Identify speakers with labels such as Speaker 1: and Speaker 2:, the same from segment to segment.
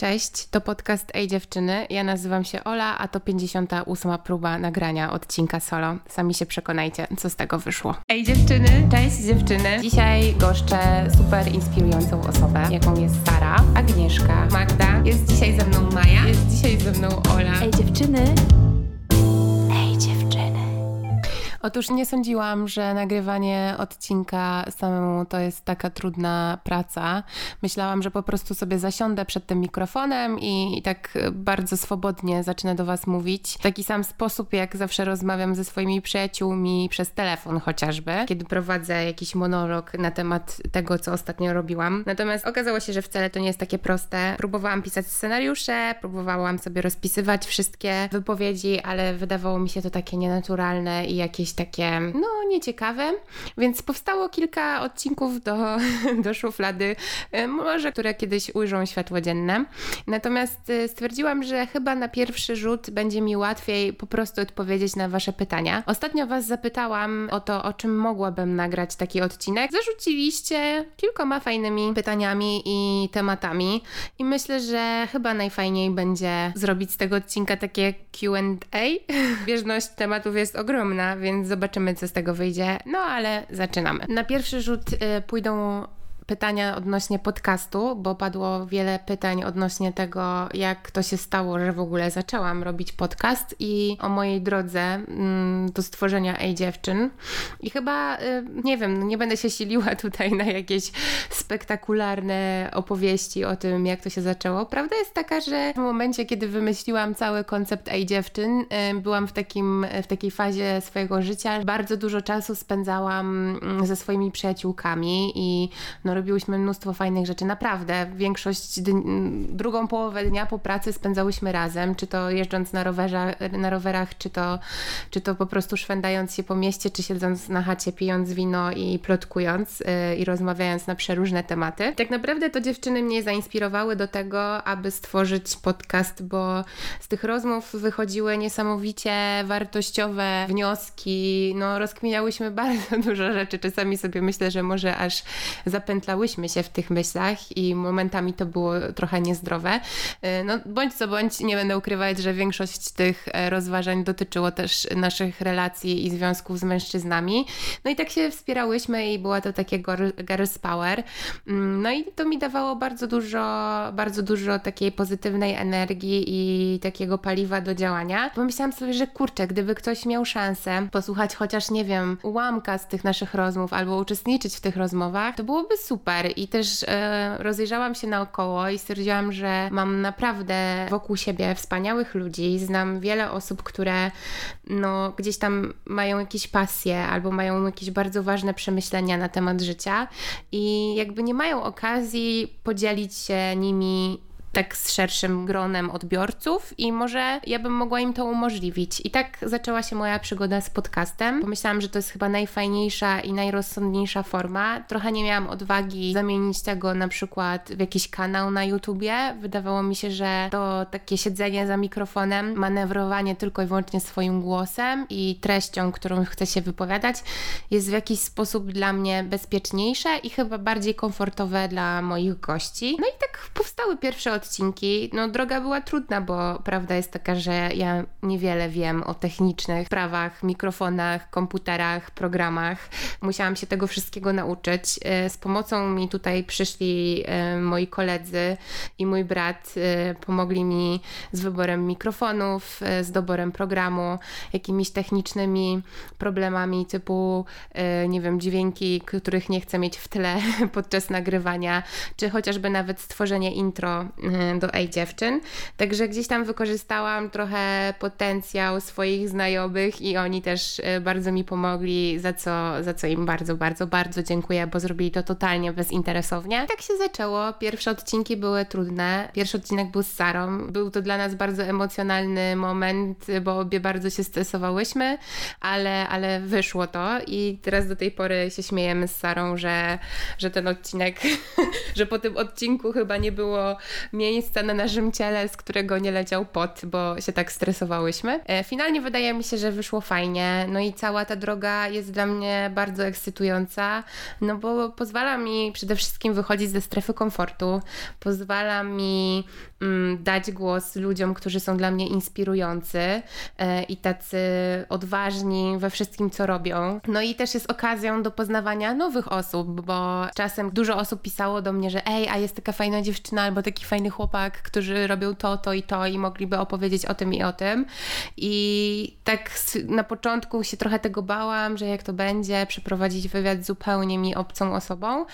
Speaker 1: Cześć, to podcast Ej Dziewczyny. Ja nazywam się Ola, a to 58. próba nagrania odcinka solo. Sami się przekonajcie, co z tego wyszło. Ej dziewczyny, cześć dziewczyny. Dzisiaj goszczę super inspirującą osobę, jaką jest Sara, Agnieszka, Magda. Jest dzisiaj ze mną Maja, jest dzisiaj ze mną Ola.
Speaker 2: Ej dziewczyny,
Speaker 1: Otóż nie sądziłam, że nagrywanie odcinka samemu to jest taka trudna praca. Myślałam, że po prostu sobie zasiądę przed tym mikrofonem i, tak bardzo swobodnie zacznę do Was mówić. W taki sam sposób, jak zawsze rozmawiam ze swoimi przyjaciółmi przez telefon chociażby, kiedy prowadzę jakiś monolog na temat tego, co ostatnio robiłam. Natomiast okazało się, że wcale to nie jest takie proste. Próbowałam pisać scenariusze, próbowałam sobie rozpisywać wszystkie wypowiedzi, ale wydawało mi się to takie nienaturalne i jakieś jakieś takie, no, nieciekawe, więc powstało kilka odcinków do, do szuflady, e, może które kiedyś ujrzą światło dzienne. Natomiast e, stwierdziłam, że chyba na pierwszy rzut będzie mi łatwiej po prostu odpowiedzieć na Wasze pytania. Ostatnio Was zapytałam o to, o czym mogłabym nagrać taki odcinek. Zarzuciliście kilkoma fajnymi pytaniami i tematami, i myślę, że chyba najfajniej będzie zrobić z tego odcinka takie QA. Bieżność tematów jest ogromna, więc więc zobaczymy, co z tego wyjdzie. No ale zaczynamy. Na pierwszy rzut y, pójdą pytania odnośnie podcastu, bo padło wiele pytań odnośnie tego, jak to się stało, że w ogóle zaczęłam robić podcast i o mojej drodze mm, do stworzenia Ej Dziewczyn. I chyba, y, nie wiem, no nie będę się siliła tutaj na jakieś spektakularne opowieści o tym, jak to się zaczęło. Prawda jest taka, że w momencie, kiedy wymyśliłam cały koncept Ej Dziewczyn, y, byłam w, takim, w takiej fazie swojego życia. Bardzo dużo czasu spędzałam mm, ze swoimi przyjaciółkami i no, robiłyśmy mnóstwo fajnych rzeczy. Naprawdę, większość, drugą połowę dnia po pracy spędzałyśmy razem, czy to jeżdżąc na, rowerze, na rowerach, czy to, czy to po prostu szwendając się po mieście, czy siedząc na chacie, pijąc wino i plotkując yy, i rozmawiając na przeróżne tematy. Tak naprawdę to dziewczyny mnie zainspirowały do tego, aby stworzyć podcast, bo z tych rozmów wychodziły niesamowicie wartościowe wnioski. No, rozkminiałyśmy bardzo dużo rzeczy. Czasami sobie myślę, że może aż zapętlałyśmy zamyślałyśmy się w tych myślach i momentami to było trochę niezdrowe. E, no, bądź co bądź, nie będę ukrywać, że większość tych e, rozważań dotyczyło też naszych relacji i związków z mężczyznami. No i tak się wspierałyśmy i była to takie girls power. Mm, no i to mi dawało bardzo dużo, bardzo dużo takiej pozytywnej energii i takiego paliwa do działania. Pomyślałam sobie, że kurczę, gdyby ktoś miał szansę posłuchać chociaż, nie wiem, ułamka z tych naszych rozmów albo uczestniczyć w tych rozmowach, to byłoby super super i też e, rozejrzałam się naokoło i stwierdziłam, że mam naprawdę wokół siebie wspaniałych ludzi. Znam wiele osób, które no, gdzieś tam mają jakieś pasje albo mają jakieś bardzo ważne przemyślenia na temat życia i jakby nie mają okazji podzielić się nimi tak z szerszym gronem odbiorców i może ja bym mogła im to umożliwić. I tak zaczęła się moja przygoda z podcastem. Pomyślałam, że to jest chyba najfajniejsza i najrozsądniejsza forma. Trochę nie miałam odwagi zamienić tego na przykład w jakiś kanał na YouTubie. Wydawało mi się, że to takie siedzenie za mikrofonem, manewrowanie tylko i wyłącznie swoim głosem i treścią, którą chcę się wypowiadać, jest w jakiś sposób dla mnie bezpieczniejsze i chyba bardziej komfortowe dla moich gości. No i tak powstały pierwsze odcinki. No, droga była trudna, bo prawda jest taka, że ja niewiele wiem o technicznych sprawach, mikrofonach, komputerach, programach. Musiałam się tego wszystkiego nauczyć. E, z pomocą mi tutaj przyszli e, moi koledzy i mój brat. E, pomogli mi z wyborem mikrofonów, z doborem programu, jakimiś technicznymi problemami typu, nie wiem, dźwięki, których nie chcę mieć w tle podczas nagrywania, czy chociażby nawet stworzenie intro do Ej Dziewczyn. Także gdzieś tam wykorzystałam trochę potencjał swoich znajomych i oni też y, bardzo mi pomogli, za co, za co im bardzo, bardzo, bardzo dziękuję, bo zrobili to totalnie bezinteresownie. Tak się zaczęło. Pierwsze odcinki były trudne. Pierwszy odcinek był z Sarą. Był to dla nas bardzo emocjonalny moment, bo obie bardzo się stresowałyśmy, ale, ale wyszło to i teraz do tej pory się śmiejemy z Sarą, że, że ten odcinek, że po tym odcinku chyba nie było miejsca na naszym ciele, z którego nie leciał pot, bo się tak stresowałyśmy. E, finalnie wydaje mi się, że wyszło fajnie, no i cała ta droga jest dla mnie bardzo ekscytująca, no bo pozwala mi przede wszystkim wychodzić ze strefy komfortu, pozwala mi mm, dać głos ludziom, którzy są dla mnie inspirujący e, i tacy odważni we wszystkim, co robią. No i też jest okazją do poznawania nowych osób, bo czasem dużo osób pisało do mnie, że ej, a jest taka fajna dziewczyna albo taki fajny chłopak, którzy robią to, to i to i mogliby opowiedzieć o tym i o tym. I tak na początku się trochę tego bałam, że jak to będzie, przeprowadzić wywiad zupełnie mi obcą osobą.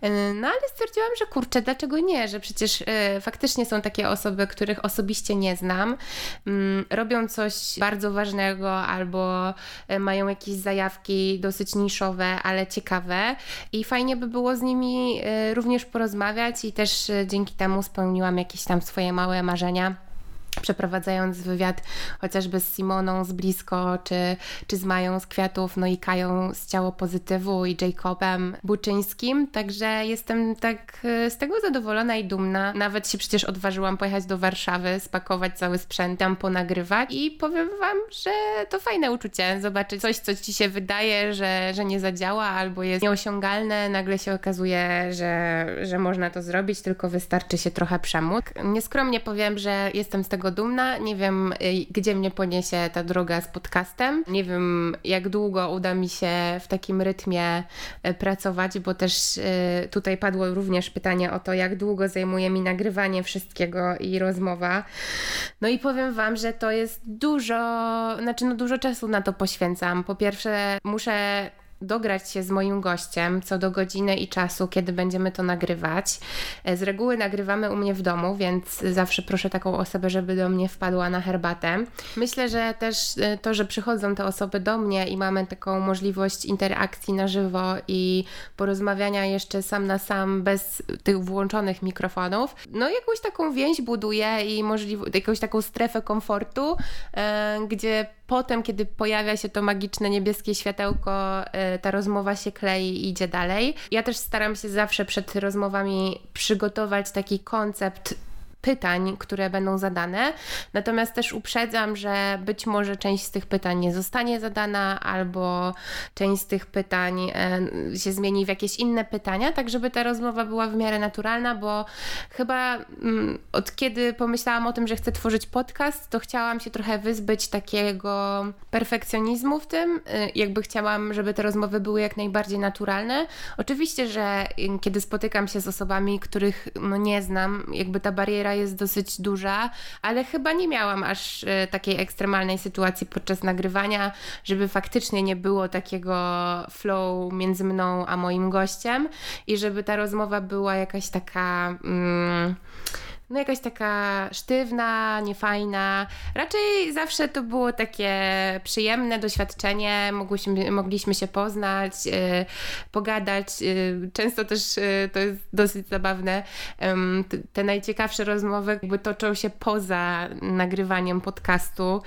Speaker 1: E, no ale stwierdziłam, że kurczę, dlaczego nie, że przecież e, faktycznie są takie osoby, których osobiście nie znam, mm, robią coś bardzo ważnego albo e, mają jakieś zajawki dosyć niszowe, ale ciekawe i fajnie by było z nimi również porozmawiać i też dzięki temu spełniłam jakieś tam swoje małe marzenia przeprowadzając wywiad chociażby z Simoną z blisko, czy, czy z Mają z Kwiatów, no i Kają z Ciało Pozytywu i Jacobem Buczyńskim, także jestem tak e, z tego zadowolona i dumna. Nawet się przecież odważyłam pojechać do Warszawy, spakować cały sprzęt, tam ponagrywać i powiem Wam, że to fajne uczucie, zobaczyć coś, co Ci się wydaje, że, że nie zadziała albo jest nieosiągalne, nagle się okazuje, że, że można to zrobić, tylko wystarczy się trochę przemóc. Nieskromnie powiem, że jestem z tego dumna. Nie wiem, y, gdzie mnie poniesie ta droga z podcastem. Nie wiem, jak długo uda mi się w takim rytmie y, pracować, bo też y, tutaj padło również pytanie o to, jak długo zajmuje mi nagrywanie wszystkiego i rozmowa. No i powiem Wam, że to jest dużo, znaczy no dużo czasu na to poświęcam. Po pierwsze, muszę dograć się z moim gościem co do godziny i czasu, kiedy będziemy to nagrywać. E, z reguły nagrywamy u mnie w domu, więc zawsze proszę taką osobę, żeby do mnie wpadła na herbatę. Myślę, że też e, to, że przychodzą te osoby do mnie i mamy taką możliwość interakcji na żywo i porozmawiania jeszcze sam na sam bez tych włączonych mikrofonów, no jakąś taką więź buduje i możliwość, jakąś taką strefę komfortu, e, gdzie potem, kiedy pojawia się to magiczne niebieskie światełko, y, ta rozmowa się klei i idzie dalej. Ja też staram się zawsze przed rozmowami przygotować taki koncept pytań, które będą zadane. Natomiast też uprzedzam, że być może część z tych pytań nie zostanie zadana, albo część z tych pytań e, się zmieni w jakieś inne pytania, tak żeby ta rozmowa była w miarę naturalna, bo chyba mm, od kiedy pomyślałam o tym, że chcę tworzyć podcast, to chciałam się trochę wyzbyć takiego perfekcjonizmu w tym. E, jakby chciałam, żeby te rozmowy były jak najbardziej naturalne. Oczywiście, że kiedy spotykam się z osobami, których no, nie znam, jakby ta bariera jest dosyć duża, ale chyba nie miałam aż e, takiej ekstremalnej sytuacji podczas nagrywania, żeby faktycznie nie było takiego flow między mną a moim gościem i żeby ta rozmowa była jakaś taka. Mm, no jakaś taka sztywna, niefajna. Raczej zawsze to było takie przyjemne doświadczenie, mogliśmy, mogliśmy się poznać, yy, pogadać. Yy, często też yy, to jest dosyć zabawne. te najciekawsze rozmowy jakby toczą się poza nagrywaniem podcastu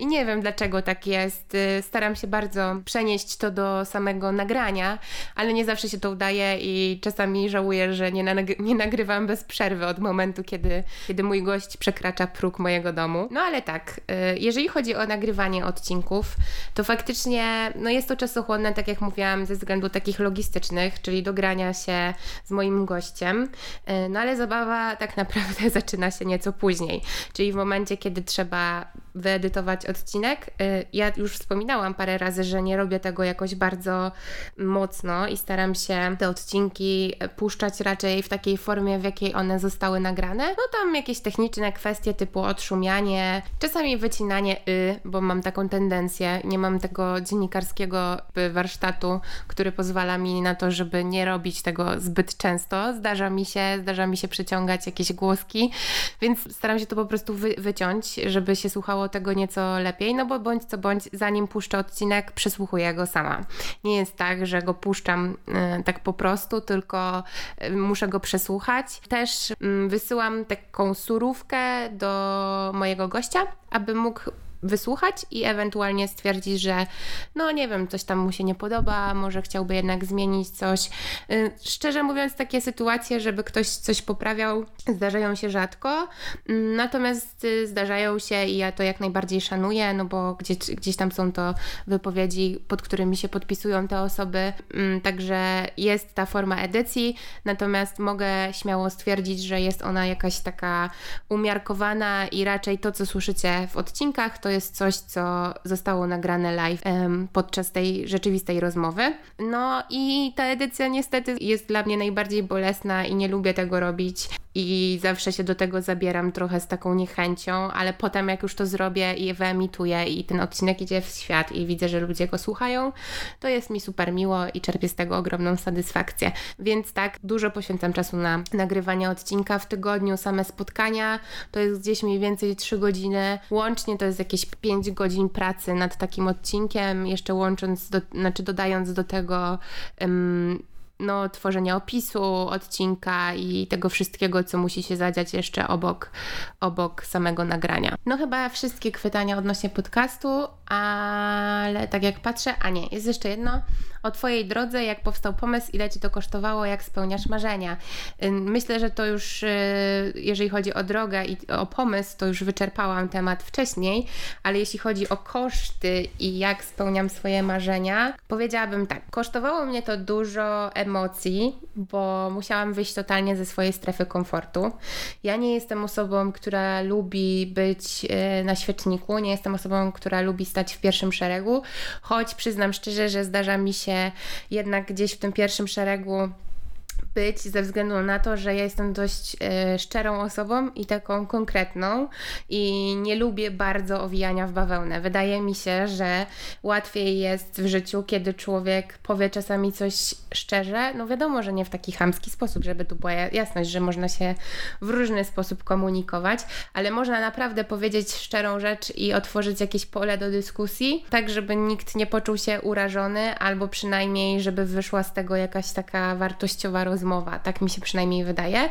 Speaker 1: i nie wiem dlaczego tak jest. Staram się bardzo przenieść to do samego nagrania, ale nie zawsze się to udaje i czasami żałuję, że nie, nie nagrywam bez przerwy od momentu, kiedy kiedy, kiedy mój gość przekracza próg mojego domu. No ale tak, y, jeżeli chodzi o nagrywanie odcinków, to faktycznie no jest to czasochłonne, tak jak mówiłam, ze względu takich logistycznych, czyli dogrania się z moim gościem. Y, no ale zabawa tak naprawdę zaczyna się nieco później, czyli w momencie, kiedy trzeba wyedytować odcinek. Y, ja już wspominałam parę razy, że nie robię tego jakoś bardzo mocno i staram się te odcinki puszczać raczej w takiej formie, w jakiej one zostały nagrane. No tam jakieś techniczne kwestie typu odszumianie, czasami wycinanie y, bo mam taką tendencję, nie mam tego dziennikarskiego warsztatu, który pozwala mi na to, żeby nie robić tego zbyt często. Zdarza mi się, zdarza mi się przeciągać jakieś głoski, więc staram się to po prostu wy wyciąć, żeby się słuchało tego nieco lepiej, no bo bądź co bądź, zanim puszczę odcinek, przesłuchuję go sama. Nie jest tak, że go puszczam y, tak po prostu, tylko y, muszę go przesłuchać. Też y, wysyłam taką surówkę do mojego gościa, aby mógł wysłuchać i ewentualnie stwierdzić, że no nie wiem, coś tam mu się nie podoba, może chciałby jednak zmienić coś. Y, szczerze mówiąc, takie sytuacje, żeby ktoś coś poprawiał, zdarzają się rzadko, mm, natomiast y, zdarzają się i ja to jak najbardziej szanuję, no bo gdzieś, gdzieś tam są to wypowiedzi, pod którymi się podpisują te osoby, mm, także jest ta forma edycji, natomiast mogę śmiało stwierdzić, że jest ona jakaś taka umiarkowana i raczej to, co słyszycie w odcinkach, to jest coś, co zostało nagrane live podczas tej rzeczywistej rozmowy. No i ta edycja niestety jest dla mnie najbardziej bolesna i nie lubię tego robić i zawsze się do tego zabieram trochę z taką niechęcią, ale potem jak już to zrobię i wyemituję i ten odcinek idzie w świat i widzę, że ludzie go słuchają, to jest mi super miło i czerpię z tego ogromną satysfakcję. Więc tak, dużo poświęcam czasu na nagrywanie odcinka w tygodniu, same spotkania, to jest gdzieś mniej więcej 3 godziny, łącznie to jest jakieś 5 godzin pracy nad takim odcinkiem, jeszcze łącząc, do, znaczy dodając do tego um, no, tworzenia opisu odcinka i tego wszystkiego, co musi się zadziać jeszcze obok, obok samego nagrania. No chyba wszystkie chwytania odnośnie podcastu, ale tak jak patrzę, a nie, jest jeszcze jedno o Twojej drodze, jak powstał pomysł, ile Ci to kosztowało, jak spełniasz marzenia. Myślę, że to już, y, jeżeli chodzi o drogę i o pomysł, to już wyczerpałam temat wcześniej, ale jeśli chodzi o koszty i jak spełniam swoje marzenia, powiedziałabym tak, kosztowało mnie to dużo emocji, bo musiałam wyjść totalnie ze swojej strefy komfortu. Ja nie jestem osobą, która lubi być y, na świeczniku, nie jestem osobą, która lubi stać w pierwszym szeregu, choć przyznam szczerze, że zdarza mi się jednak gdzieś w tym pierwszym szeregu być ze względu na to, że ja jestem dość e, szczerą osobą i taką konkretną i nie lubię bardzo owijania w bawełnę. Wydaje mi się, że łatwiej jest w życiu, kiedy człowiek powie czasami coś szczerze. No wiadomo, że nie w taki chamski sposób, żeby tu była jasność, że można się w różny sposób komunikować, ale można naprawdę powiedzieć szczerą rzecz i otworzyć jakieś pole do dyskusji, tak żeby nikt nie poczuł się urażony, albo przynajmniej, żeby wyszła z tego jakaś taka wartościowa rozmowa rozmowa, tak mi się przynajmniej wydaje.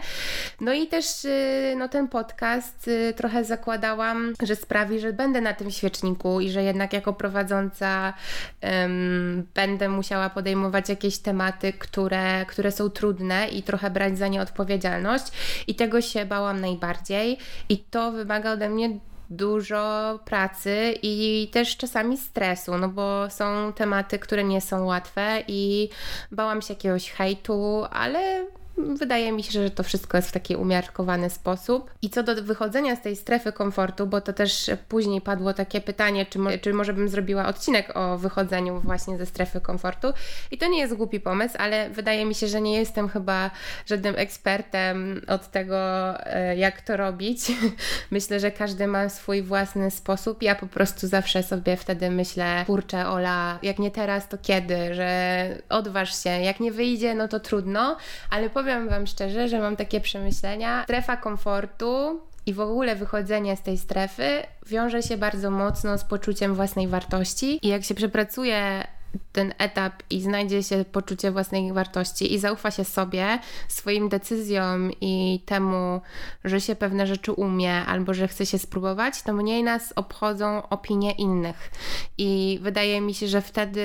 Speaker 1: No i też y, no, ten podcast y, trochę zakładałam, że sprawi, że będę na tym świeczniku i że jednak jako prowadząca um, będę musiała podejmować jakieś tematy, które, które są trudne i trochę brać za nie odpowiedzialność. I tego się bałam najbardziej, i to wymaga ode mnie dużo pracy i też czasami stresu, no bo są tematy, które nie są łatwe i bałam się jakiegoś hejtu, ale Wydaje mi się, że to wszystko jest w taki umiarkowany sposób. I co do wychodzenia z tej strefy komfortu, bo to też później padło takie pytanie, czy, mo czy może bym zrobiła odcinek o wychodzeniu właśnie ze strefy komfortu. I to nie jest głupi pomysł, ale wydaje mi się, że nie jestem chyba żadnym ekspertem od tego, e, jak to robić. myślę, że każdy ma swój własny sposób. Ja po prostu zawsze sobie wtedy myślę, kurczę, Ola, jak nie teraz, to kiedy? Że odważ się. Jak nie wyjdzie, no to trudno, ale po powiem Wam szczerze, że mam takie przemyślenia. Strefa komfortu i w ogóle wychodzenie z tej strefy wiąże się bardzo mocno z poczuciem własnej wartości. I jak się przepracuje ten etap i znajdzie się poczucie własnej wartości i zaufa się sobie, swoim decyzjom i temu, że się pewne rzeczy umie albo że chce się spróbować, to mniej nas obchodzą opinie innych. I wydaje mi się, że wtedy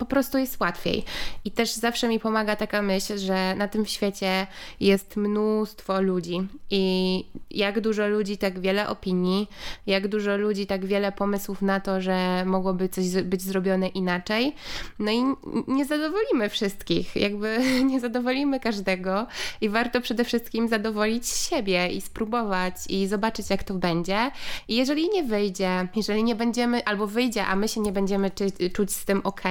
Speaker 1: po prostu jest łatwiej. I też zawsze mi pomaga taka myśl, że na tym świecie jest mnóstwo ludzi i jak dużo ludzi, tak wiele opinii, jak dużo ludzi, tak wiele pomysłów na to, że mogłoby coś być zrobione inaczej. No i nie zadowolimy wszystkich, jakby nie zadowolimy każdego i warto przede wszystkim zadowolić siebie i spróbować i zobaczyć, jak to będzie. I jeżeli nie wyjdzie, jeżeli nie będziemy, albo wyjdzie, a my się nie będziemy czuć z tym ok,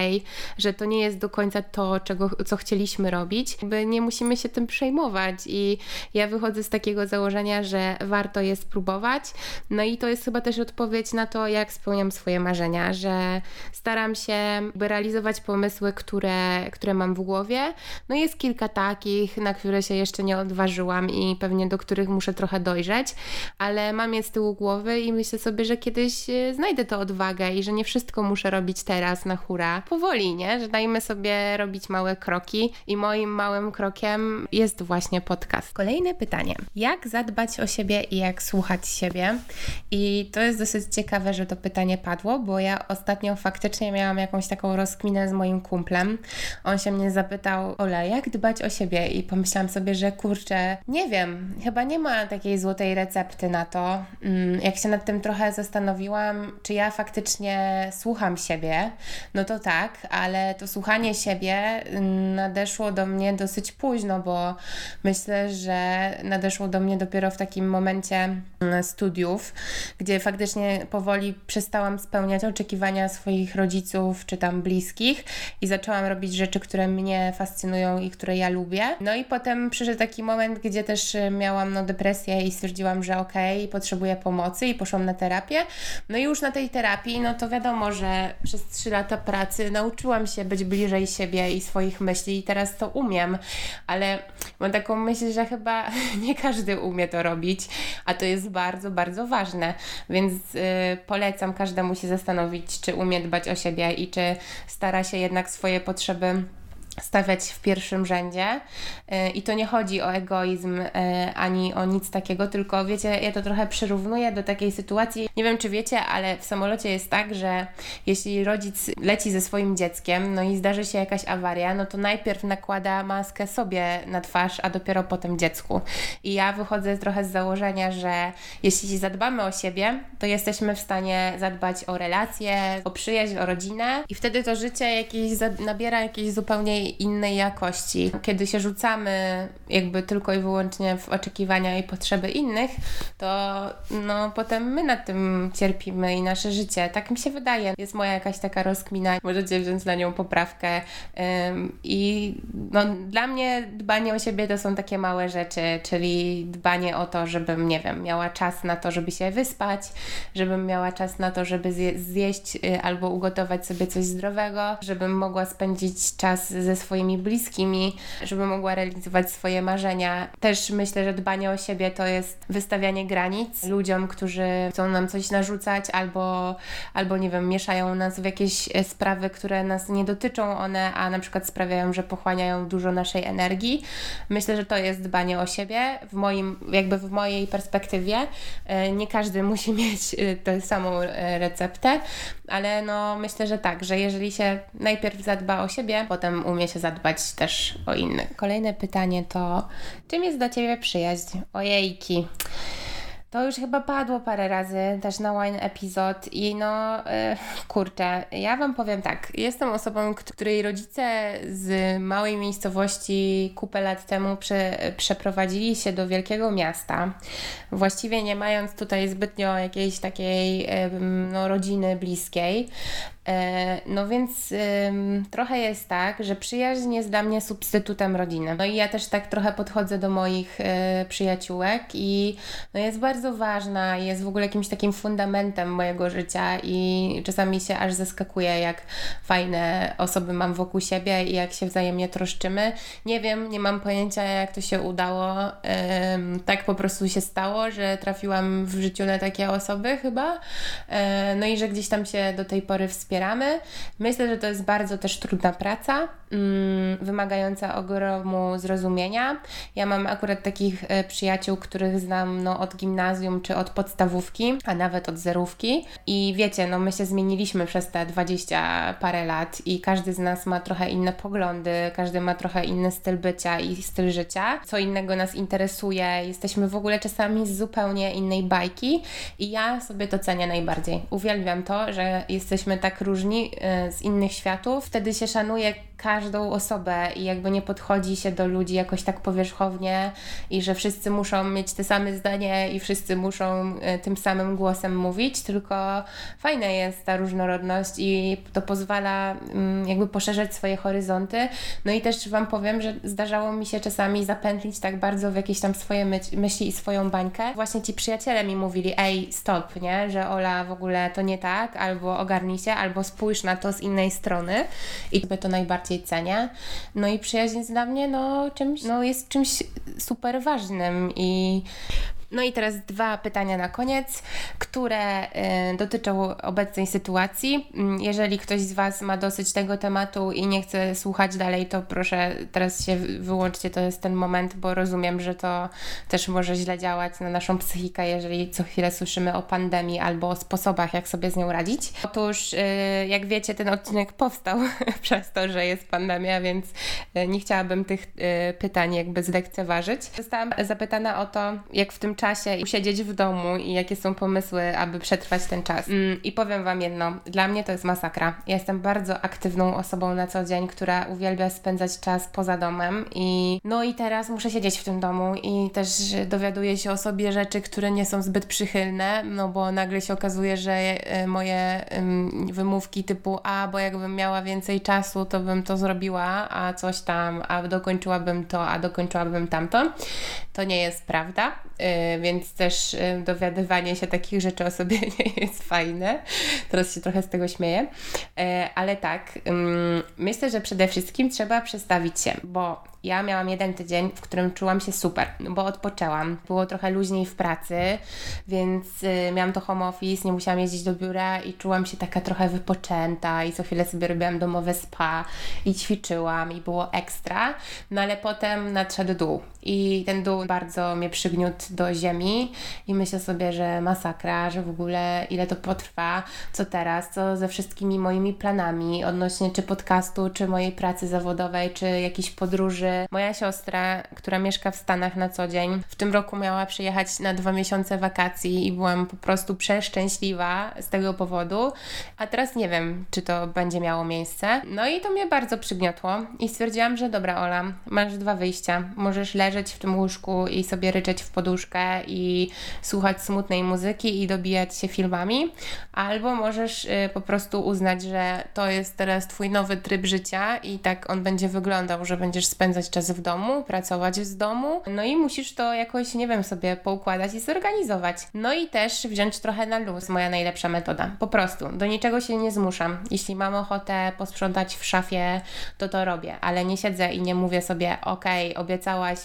Speaker 1: że to nie jest do końca to, czego, co chcieliśmy robić. Jakby nie musimy się tym przejmować i ja wychodzę z takiego założenia, że warto jest spróbować. No i to jest chyba też odpowiedź na to, jak spełniam swoje marzenia, że staram się realizować pomysły, które, które mam w głowie. No jest kilka takich, na które się jeszcze nie odważyłam i pewnie do których muszę trochę dojrzeć, ale mam je z tyłu głowy i myślę sobie, że kiedyś e, znajdę tę odwagę i że nie wszystko muszę robić teraz na hura. Powoli, nie? Że dajmy sobie robić małe kroki i moim małym krokiem jest właśnie podcast. Kolejne pytanie. Jak zadbać o siebie i jak słuchać siebie? I to jest dosyć ciekawe, że to pytanie padło, bo ja ostatnio faktycznie miałam jakąś taką rozkminę z moim kumplem. On się mnie zapytał, Ola, jak dbać o siebie? I pomyślałam sobie, że kurczę, nie wiem, chyba nie ma takiej złotej recepty na to. Mm, jak się nad tym trochę zastanowiłam, czy ja faktycznie słucham siebie, no to tak, ale to słuchanie siebie mm, nadeszło do mnie dosyć późno, bo myślę, że nadeszło do mnie dopiero w takim momencie mm, studiów, gdzie faktycznie powoli przestałam spełniać oczekiwania swoich rodziców czy tam bliskich i zaczęłam robić rzeczy, które mnie fascynują i które ja lubię. No i potem przyszedł taki moment, gdzie też miałam no, depresję i stwierdziłam, że okej, okay, potrzebuję pomocy i poszłam na terapię. No i już na tej terapii, no to wiadomo, że przez trzy lata pracy nauczyłam się być bliżej siebie i swoich myśli i teraz to umiem, ale mam taką myśl, że chyba nie każdy umie to robić, a to jest bardzo, bardzo ważne, więc yy, polecam każdemu się zastanowić, czy umie dbać o siebie i czy stara się jednak swoje potrzeby stawiać w pierwszym rzędzie. Y, I to nie chodzi o egoizm y, ani o nic takiego, tylko wiecie, ja to trochę przyrównuję do takiej sytuacji. Nie wiem, czy wiecie, ale w samolocie jest tak, że jeśli rodzic leci ze swoim dzieckiem, no i zdarzy się jakaś awaria, no to najpierw nakłada maskę sobie na twarz, a dopiero potem dziecku. I ja wychodzę trochę z założenia, że jeśli zadbamy o siebie, to jesteśmy w stanie zadbać o relacje, o przyjaźń, o rodzinę i wtedy to życie jakieś nabiera jakiejś zupełnie innej jakości. Kiedy się rzucamy jakby tylko i wyłącznie w oczekiwania i potrzeby innych, to no potem my na tym cierpimy i nasze życie. Tak mi się wydaje. Jest moja jakaś taka rozkmina. Możecie wziąć na nią poprawkę. I no, dla mnie dbanie o siebie to są takie małe rzeczy, czyli dbanie o to, żebym, nie wiem, miała czas na to, żeby się wyspać, żebym miała czas na to, żeby zje zjeść y, albo ugotować sobie coś zdrowego, żebym mogła spędzić czas ze swoimi bliskimi, żeby mogła realizować swoje marzenia. Też myślę, że dbanie o siebie to jest wystawianie granic ludziom, którzy chcą nam coś narzucać albo, albo nie wiem, mieszają nas w jakieś e, sprawy, które nas nie dotyczą one, a na przykład sprawiają, że pochłaniają dużo naszej energii. Myślę, że to jest dbanie o siebie. W moim, jakby w mojej perspektywie e, nie każdy musi mieć e, tę samą receptę, ale no myślę, że tak, że jeżeli się najpierw zadba o siebie, potem umie się zadbać też o innych. Kolejne pytanie to, czym jest dla Ciebie przyjaźń? Ojejki. To już chyba padło parę razy też na Wine Epizod i no yy, kurczę, ja Wam powiem tak, jestem osobą, której rodzice z małej miejscowości kupę lat temu prze, przeprowadzili się do wielkiego miasta, właściwie nie mając tutaj zbytnio jakiejś takiej no, rodziny bliskiej, no więc trochę jest tak, że przyjaźń jest dla mnie substytutem rodziny. No i ja też tak trochę podchodzę do moich e, przyjaciółek i no jest bardzo ważna, jest w ogóle jakimś takim fundamentem mojego życia i czasami się aż zaskakuję, jak fajne osoby mam wokół siebie i jak się wzajemnie troszczymy. Nie wiem, nie mam pojęcia, jak to się udało. Tak po prostu się stało, że trafiłam w życiu na takie osoby chyba. E, no i że gdzieś tam się do tej pory wspieram Myślę, że to jest bardzo też trudna praca, wymagająca ogromu zrozumienia. Ja mam akurat takich e, przyjaciół, których znam no, od gimnazjum czy od podstawówki, a nawet od zerówki. I wiecie, no my się zmieniliśmy przez te 20 parę lat i każdy z nas ma trochę inne poglądy, każdy ma trochę inny styl bycia i styl życia. Co innego nas interesuje, jesteśmy w ogóle czasami z zupełnie innej bajki i ja sobie to cenię najbardziej. Uwielbiam to, że jesteśmy tak różni e, z innych światów, wtedy się szanuje każdą osobę i jakby nie podchodzi się do ludzi jakoś tak powierzchownie i że wszyscy muszą mieć te same zdanie i wszyscy muszą e, tym samym głosem mówić, tylko fajna jest ta różnorodność i to pozwala mm, jakby poszerzać swoje horyzonty. No i też Wam powiem, że zdarzało mi się czasami zapętlić tak bardzo w jakieś tam swoje myśli i swoją bańkę. Właśnie ci przyjaciele mi mówili, ej, stop, nie, że Ola w ogóle to nie tak, albo ogarnij się, albo spójrz na to z innej strony i to najbardziej cenię. No i przyjaźń jest dla mnie no, czymś, no, jest czymś super ważnym i No i teraz dwa pytania na koniec, które y, dotyczą obecnej sytuacji. Mm, jeżeli ktoś z Was ma dosyć tego tematu i nie chce słuchać dalej, to proszę teraz się wyłączcie, to jest ten moment, bo rozumiem, że to też może źle działać na naszą psychikę, jeżeli co chwilę słyszymy o pandemii albo o sposobach, jak sobie z nią radzić. Otóż, y, jak wiecie, ten odcinek powstał przez to, że jest pandemia, więc y, nie chciałabym tych pytań jakby zlekceważyć. Zostałam zapytana o to, jak w tym czasie usiedzieć w domu i jakie są pomysły, aby przetrwać ten czas. Mm, I powiem Wam jedno, dla mnie to jest masakra. Ja jestem bardzo aktywną osobą na co dzień, która uwielbia spędzać czas poza domem i no i teraz muszę siedzieć w tym domu i też dowiaduję się o sobie rzeczy, które nie są zbyt przychylne, no bo nagle się okazuje, że e, moje wymówki typu a, bo jakbym miała więcej czasu, to bym to zrobiła, a coś tam, a dokończyłabym to, a dokończyłabym tamto. To nie jest prawda, y, więc też y, dowiadywanie się takich rzeczy o sobie nie jest fajne. Teraz się trochę z tego śmieję. Y, ale tak, myślę, że przede wszystkim trzeba przestawić się, bo ja miałam jeden tydzień, w którym czułam się super, bo odpoczęłam. Było trochę luźniej w pracy, więc y, miałam to home office, nie musiałam jeździć do biura i czułam się taka trochę wypoczęta i co chwilę sobie robiłam domowe spa i ćwiczyłam i było ekstra. No ale potem nadszedł dół i ten dół bardzo mnie przygniótł do ziemi i myślę sobie, że masakra, że w ogóle ile to potrwa, co teraz, co ze wszystkimi moimi planami odnośnie czy podcastu, czy mojej pracy zawodowej, czy jakiejś podróży moja siostra, która mieszka w Stanach na co dzień, w tym roku miała przyjechać na dwa miesiące wakacji i byłam po prostu przeszczęśliwa z tego powodu, a teraz nie wiem, czy to będzie miało miejsce. No i to mnie bardzo przygniotło i stwierdziłam, że dobra Ola, masz dwa wyjścia. Możesz leżeć w tym łóżku i sobie ryczeć w poduszkę i słuchać smutnej muzyki i dobijać się filmami, albo możesz y, po prostu uznać, że to jest teraz twój nowy tryb życia i tak on będzie wyglądał, że będziesz spędzać czas w domu, pracować z domu, no i musisz to jakoś, nie wiem, sobie poukładać i zorganizować. No i też wziąć trochę na luz, moja najlepsza metoda. Po prostu, do niczego się nie zmuszam. Jeśli mam ochotę posprzątać w szafie, to to robię, ale nie siedzę i nie mówię sobie, okej, okay, obiecałaś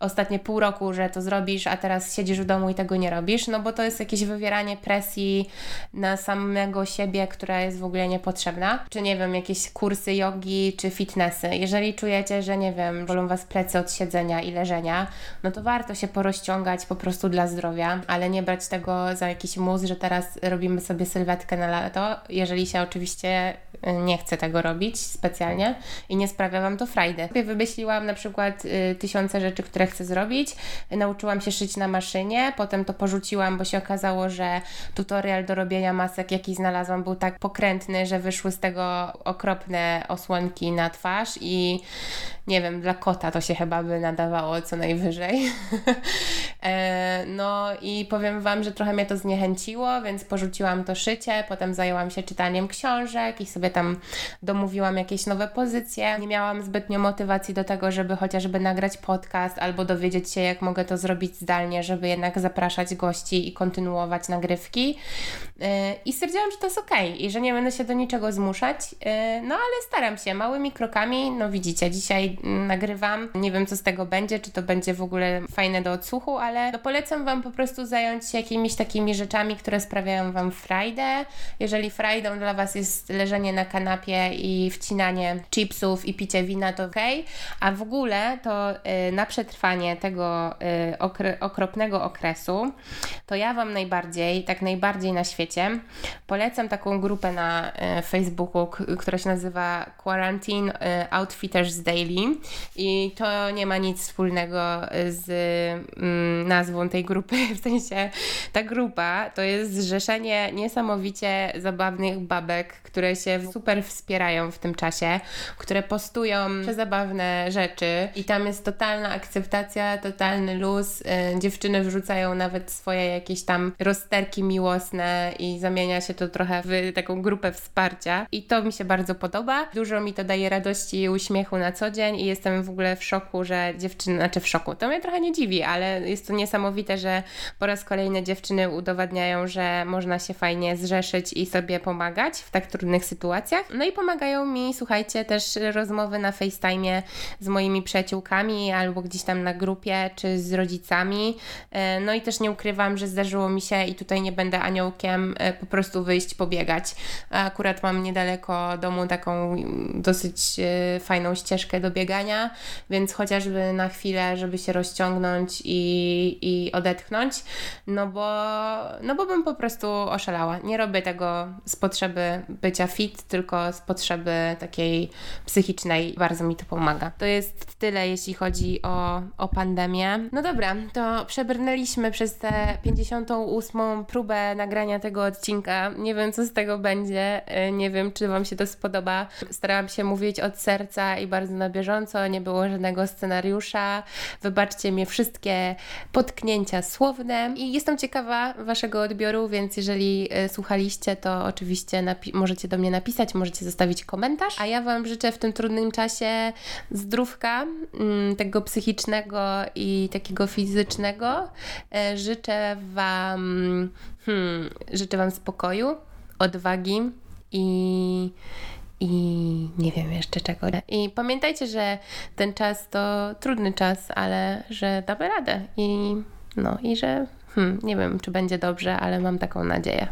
Speaker 1: ostatnie pół roku, że to zrobisz, a teraz siedzisz w domu i tego nie robisz, no bo to jest jakieś wywieranie presji na samego siebie, która jest w ogóle niepotrzebna. Czy nie wiem, jakieś kursy jogi, czy fitnessy. Jeżeli czujecie, że nie wiem, bolą Was plecy od siedzenia i leżenia, no to warto się porozciągać po prostu dla zdrowia, ale nie brać tego za jakiś mus, że teraz robimy sobie sylwetkę na lato, jeżeli się oczywiście y, nie chce tego robić specjalnie i nie sprawia Wam to frajdy. Wymyśliłam na przykład y, tysiące rzeczy, które chcę zrobić, nauczyłam się szyć na maszynie, potem to porzuciłam, bo się okazało, że tutorial do robienia masek, jaki znalazłam, był tak pokrętny, że wyszły z tego okropne osłonki na twarz i nie wiem, dla kota to się chyba by nadawało co najwyżej. E, no i powiem Wam, że trochę mnie to zniechęciło, więc porzuciłam to szycie, potem zajęłam się czytaniem książek i sobie tam domówiłam jakieś nowe pozycje. Nie miałam zbytnio motywacji do tego, żeby chociażby nagrać podcast albo dowiedzieć się, jak mogę to zrobić zdalnie, żeby jednak zapraszać gości i kontynuować nagrywki. E, I stwierdziłam, że to jest ok i że nie będę się do niczego zmuszać, e, no ale staram się małymi krokami. No widzicie, dzisiaj nagrywam. Nie wiem, co z tego będzie, czy to będzie w ogóle fajne do odsłuchu, ale no polecam Wam po prostu zająć się jakimiś takimi rzeczami, które sprawiają Wam frajdę. Jeżeli frajdą dla Was jest leżenie na kanapie i wcinanie chipsów i picie wina, to ok, a w ogóle to y, na przetrwanie tego y, okropnego okresu, to ja Wam najbardziej, tak najbardziej na świecie, polecam taką grupę na y, Facebooku, która się nazywa Quarantine Outfitters Daily i to nie ma nic wspólnego z mm, nazwą tej grupy, w sensie ta grupa to jest zrzeszenie niesamowicie zabawnych babek, które się super wspierają w tym czasie, które postują zabawne rzeczy i tam jest totalna akceptacja, totalny luz. Y, dziewczyny wrzucają nawet swoje jakieś tam rozterki miłosne i zamienia się to trochę w taką grupę wsparcia i to mi się bardzo podoba. Dużo mi to daje radości i uśmiechu na co dzień i jestem w ogóle w szoku, że dziewczyny, znaczy w szoku, to mnie trochę nie dziwi, ale jest to niesamowite, że po raz kolejny dziewczyny udowadniają, że można się fajnie zrzeszyć i sobie pomagać w tak trudnych sytuacjach. No i pomagają mi, słuchajcie, też rozmowy na FaceTime z moimi przyjaciółkami albo gdzieś tam na grupie czy z rodzicami, no i też nie ukrywam, że zdarzyło mi się i tutaj nie będę aniołkiem, e, po prostu wyjść, pobiegać. Akurat mam niedaleko domu taką dosyć e, fajną ścieżkę do biegania, więc chociażby na chwilę, żeby się rozciągnąć i, i odetchnąć, no bo, no bo bym po prostu oszalała. Nie robię tego z potrzeby bycia fit, tylko z potrzeby takiej psychicznej. Bardzo mi to pomaga. To jest tyle, jeśli chodzi o, o pandemię. No dobra, to przebrnęliśmy przez tę 58. próbę nagrania tego odcinka. Nie wiem, co z tego będzie. Y, nie wiem, czy Wam się to spodoba. Starałam się mówić od serca i bardzo na bieżąco. Nie było żadnego scenariusza. Wybaczcie mnie wszystkie potknięcia słowne. I jestem ciekawa Waszego odbioru, więc jeżeli y, słuchaliście, to oczywiście możecie do mnie napisać, możecie zostawić komentarz. A ja Wam życzę w tym trudnym czasie zdrówka, mm, tego psychicznego i takiego fizycznego. E, życzę Wam, hmm, życzę Wam spokoju, odwagi i i nie wiem jeszcze czego. I pamiętajcie, że ten czas to trudny czas, ale że damy radę i no i że hmm, nie wiem, czy będzie dobrze, ale mam taką nadzieję.